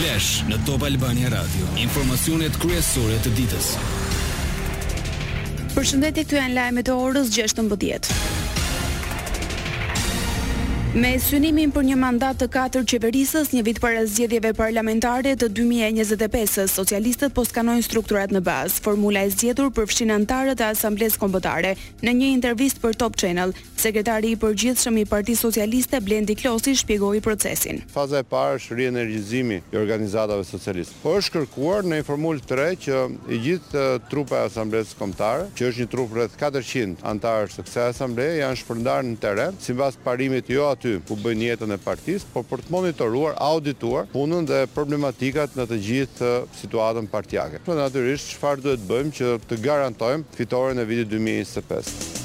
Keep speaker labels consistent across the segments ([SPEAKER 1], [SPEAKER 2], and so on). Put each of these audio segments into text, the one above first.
[SPEAKER 1] Flash në Top Albania Radio, informacionet kryesore të ditës.
[SPEAKER 2] Përshëndetje, këtu janë lajmet e orës 16. Me synimin për një mandat të katër qeverisës një vit para zgjedhjeve parlamentare të 2025-së, socialistët po skanojnë strukturat në bazë. Formula e zgjedhur përfshin anëtarët e Asamblesë Kombëtare. Në një intervistë për Top Channel, Sekretari i Përgjithshëm i Partisë Socialiste, Blendi Klosi shpjegoi procesin.
[SPEAKER 3] Faza e parë është rienergjizimi i organizatave socialiste. Po është kërkuar në një formulë të re që e gjithë trupa e Asamblesë Kombëtare, që është një trupë rreth katërqind anëtarësh të kësaj Asambleje, janë shpërndarë në terren, sipas parimit jo aty ku bëjnë jetën e partisë, por për të monitoruar, audituar punën dhe problematikat në të gjithë situatën partiake. Dhe natyrisht çfarë duhet të bëjmë që të garantojmë fitoren e vitit dy mijë e njëzet e pesë.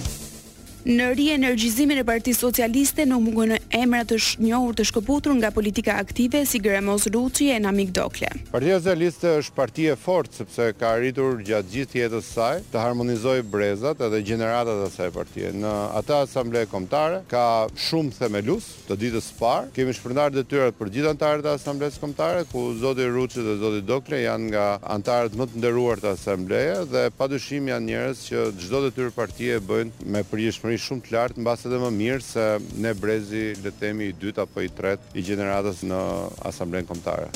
[SPEAKER 2] Në rienergjizimin e Partisë Socialiste nuk mungojnë emra të njohur të shkëputur nga politika aktive si Gramoz Ruçi e Namik Dokle.
[SPEAKER 3] Partia Socialiste është parti e fortë sepse ka arritur gjatë gjithë jetës së saj të harmonizojë brezat edhe gjeneratat e asaj partie. Në atë Asamble Kombëtare ka shumë themelues, Të ditës së parë, kemi shpërndarë detyrat për gjithë anëtarët e Asamblesë Kombëtare, ku zoti Ruçi dhe zoti Dokle janë nga anëtarët më të nderuar të asaj Asambleje dhe padyshim janë njerëz që çdo detyrë partie e bëjnë me përgjegjshmëri shumë të lartë, mbase edhe më mirë se ne brezi, le të themi, i dytë apo i tretë i gjeneratës në Asamblenë Kombëtare.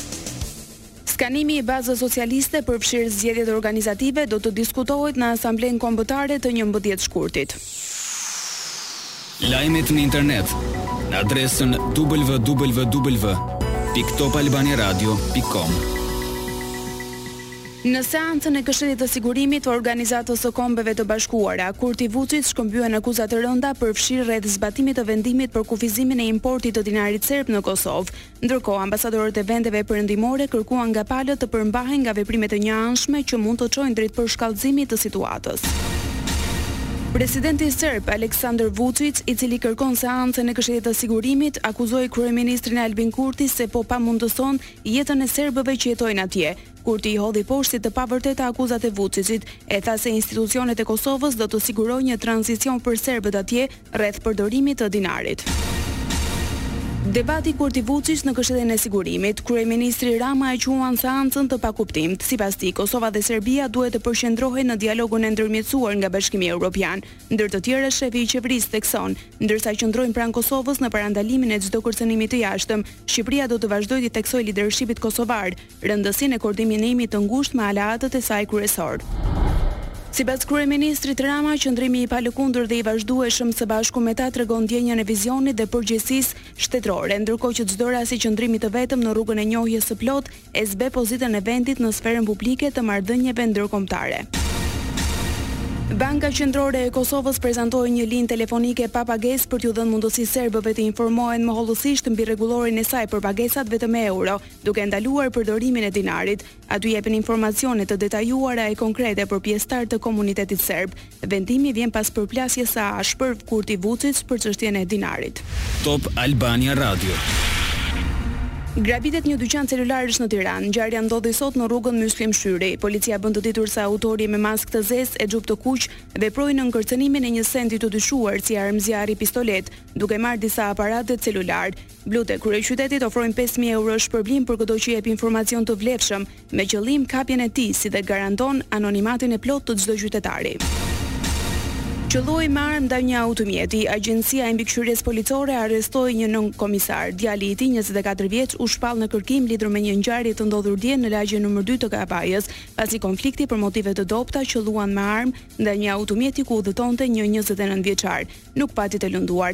[SPEAKER 2] Skanimi i bazës socialiste, përfshirë zgjedhjet organizative, do të diskutohet në Asamblenë Kombëtare të njëmbëdhjetë shkurtit.
[SPEAKER 1] Lajmet në internet në adresën www.topalbaniaradio.com.
[SPEAKER 2] Në seancën e Këshillit të Sigurimit të Organizatës së Kombeve të Bashkuara, Kurti Vuçiç shkëmbyen akuza të rënda, përfshirë rreth zbatimit të vendimit për kufizimin e importit të dinarit serb në Kosovë. Ndërkohë, ambasadorët e vendeve perëndimore kërkuan nga palët të përmbahen nga veprime të njëanshme që mund të çojnë drejt përshkallëzimit të situatës. Presidenti serb, Aleksandër Vuçiç, i cili kërkon seancën e Këshillit të Sigurimit, akuzoi kryeministrin Albin Kurti se po pamundëson jetën e serbëve që jetojnë atje. Kurti i hodhi poshtë si të pavërteta akuzat e Vuçiçit, e tha se institucionet e Kosovës do të sigurojnë një tranzicion për serbët atje rreth përdorimit të dinarit. Debati Kurti Vuçiç në Këshillin e Sigurimit, kryeministri Rama e quan seancën të pakuptimtë, sipas tij Kosova dhe Serbia duhet të përqendrohen në dialogun e ndërmjetësuar nga Bashkimi Evropian. Ndër të tjera shefi i qeverisë thekson, ndërsa qëndrojmë pranë Kosovës në parandalimin e çdo kërcënimi të jashtëm, Shqipëria do të vazhdojë t'i theksojë lidershipit kosovar, rëndësinë e koordinimit të ngushtë me aleatët e saj kryesorë. Sipas kryeministrit Rama, qëndrimi i palëkundur dhe i vazhdueshëm së bashku me ta tregon ndjenjën e vizionit dhe përgjegjësisë shtetërore, ndërkohë që çdo rast i qëndrimit të vetëm në rrugën e njohjes së plotë e zbeh pozitën e vendit në sferën publike të marrëdhënieve ndërkombëtare. Banka Qendrore e Kosovës prezantoi një linjë telefonike pa pagesë për t'ju dhënë mundësi serbëve të informohen më hollësisht mbi rregulloren e saj për pagesat vetëm me euro, duke ndaluar përdorimin e dinarit, aty jepen informacione të detajuara e konkrete për pjesëtarë të komunitetit serb. Vendimi vjen pas përplasjes së ashpër Kurti Vuçiç për çështjen e dinarit.
[SPEAKER 1] Top Albania Radio.
[SPEAKER 2] Grabitet një dyqan celularësh në Tiranë. Ngjarja ndodhi sot në rrugën Myslim Shyri. Policia bën të ditur se autori me maskë të zezë e xhup të kuq veproi nën kërcënimin e një sendi të dyshuar si armëzjarri pistoletë, duke marrë disa aparate celulare. Blutë e kryeqytetit ofrojnë pesë mijë euro shpërblim për këdo që jep informacion të vlefshëm me qëllim kapjen e tij si dhe garanton anonimatin e plotë të çdo qytetari. Qëlloi me armë ndaj një automjeti, Agjencia e Mbikëqyrjes Policore arrestoi një nënkomisar. Djali i tij, njëzet e katër vjeç, u shpall në kërkim lidhur me një ngjarje të ndodhur dje në lagjen numër dy të Kavajës, pas një konflikti për motive të dobëta qëlluan me armë ndaj një automjeti ku udhëtonte një njëzet e nëntë vjeçar, nuk pati të lënduar.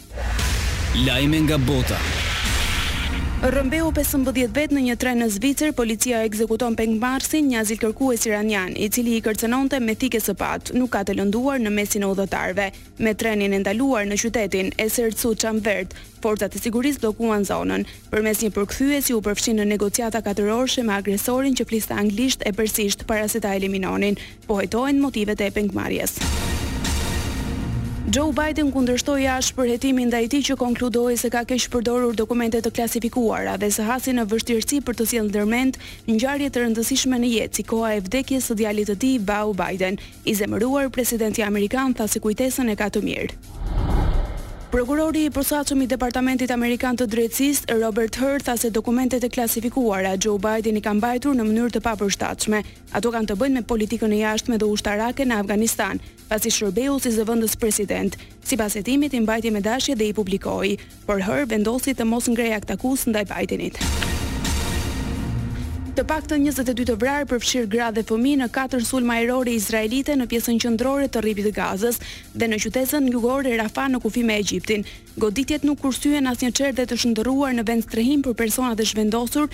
[SPEAKER 1] Lajme nga bota.
[SPEAKER 2] Rrëmbeu pesëmbëdhjetë vetë në një tren në Zvicër, policia ekzekuton pengmarrësin, një azilkërkues iranian, i cili i kërcënonte me thikë e sëpatë, nuk ka të lënduar në mesin e udhëtarëve. Me trenin e ndaluar në qytetin Essert-sous-Champvent, forcat e sigurisë bllokuan zonën. Përmes një përkthyesi u përfshinë në negociata katërorëshe me agresorin që fliste anglisht e persisht para se ta eliminonin. Po hetohen motivet e pengmarrjes. Joe Biden kundërshtoi ashpër hetimin ndaj tij që konkludoi se ka keqpërdorur dokumente të klasifikuara dhe se hasi në vështirësi për të sjellë ndërmend ngjarje të rëndësishme në jetë si koha e vdekjes së djalit të tij, Beau Biden. I zemëruar, presidenti amerikan tha se kujtesën e ka të mirë. Prokurori i posaçëm i Departamentit Amerikan të Drejtësisë, Robert Hur tha se dokumentet e klasifikuara Joe Biden i ka mbajtur në mënyrë të papërshtatshme, Ato kanë të bëjnë me politikën e jashtme dhe ushtarake në Afganistan, pasi shërbeu si zëvendës president. Sipas hetimit, i mbajti me dashje dhe i publikoi, por Hur vendosi të mos ngrejë aktakuzë ndaj Bidenit. Të paktën njëzet e dy të vrarë, përfshirë gra dhe fëmijë, në katër sulme ajrore izraelite në pjesën qendrore të Rripit të Gazës dhe në qytezën jugore Rafah në kufi me Egjiptin. Goditjet nuk kursyen as një çerdhe të shndërruar në vendstrehim për personat e zhvendosur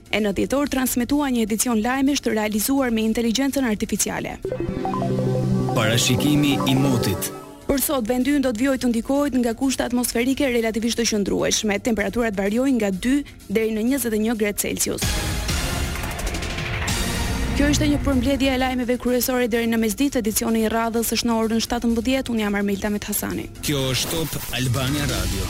[SPEAKER 2] E në dhjetor transmetoi një edicion lajmesh të realizuar me inteligjencën artificiale.
[SPEAKER 1] Parashikimi i motit.
[SPEAKER 2] Për sot, vendi ynë do të vijojë të ndikohet nga kushte atmosferike relativisht të qëndrueshme. Temperaturat variojnë nga 2 deri në 21 gradë Celsius. Kjo ishte një përmbledhje e lajmeve kryesore deri në mesditë. Edicioni i radhës është në orën 17. Unë jam Armelda Methasani.
[SPEAKER 1] Kjo është Top Albania Radio.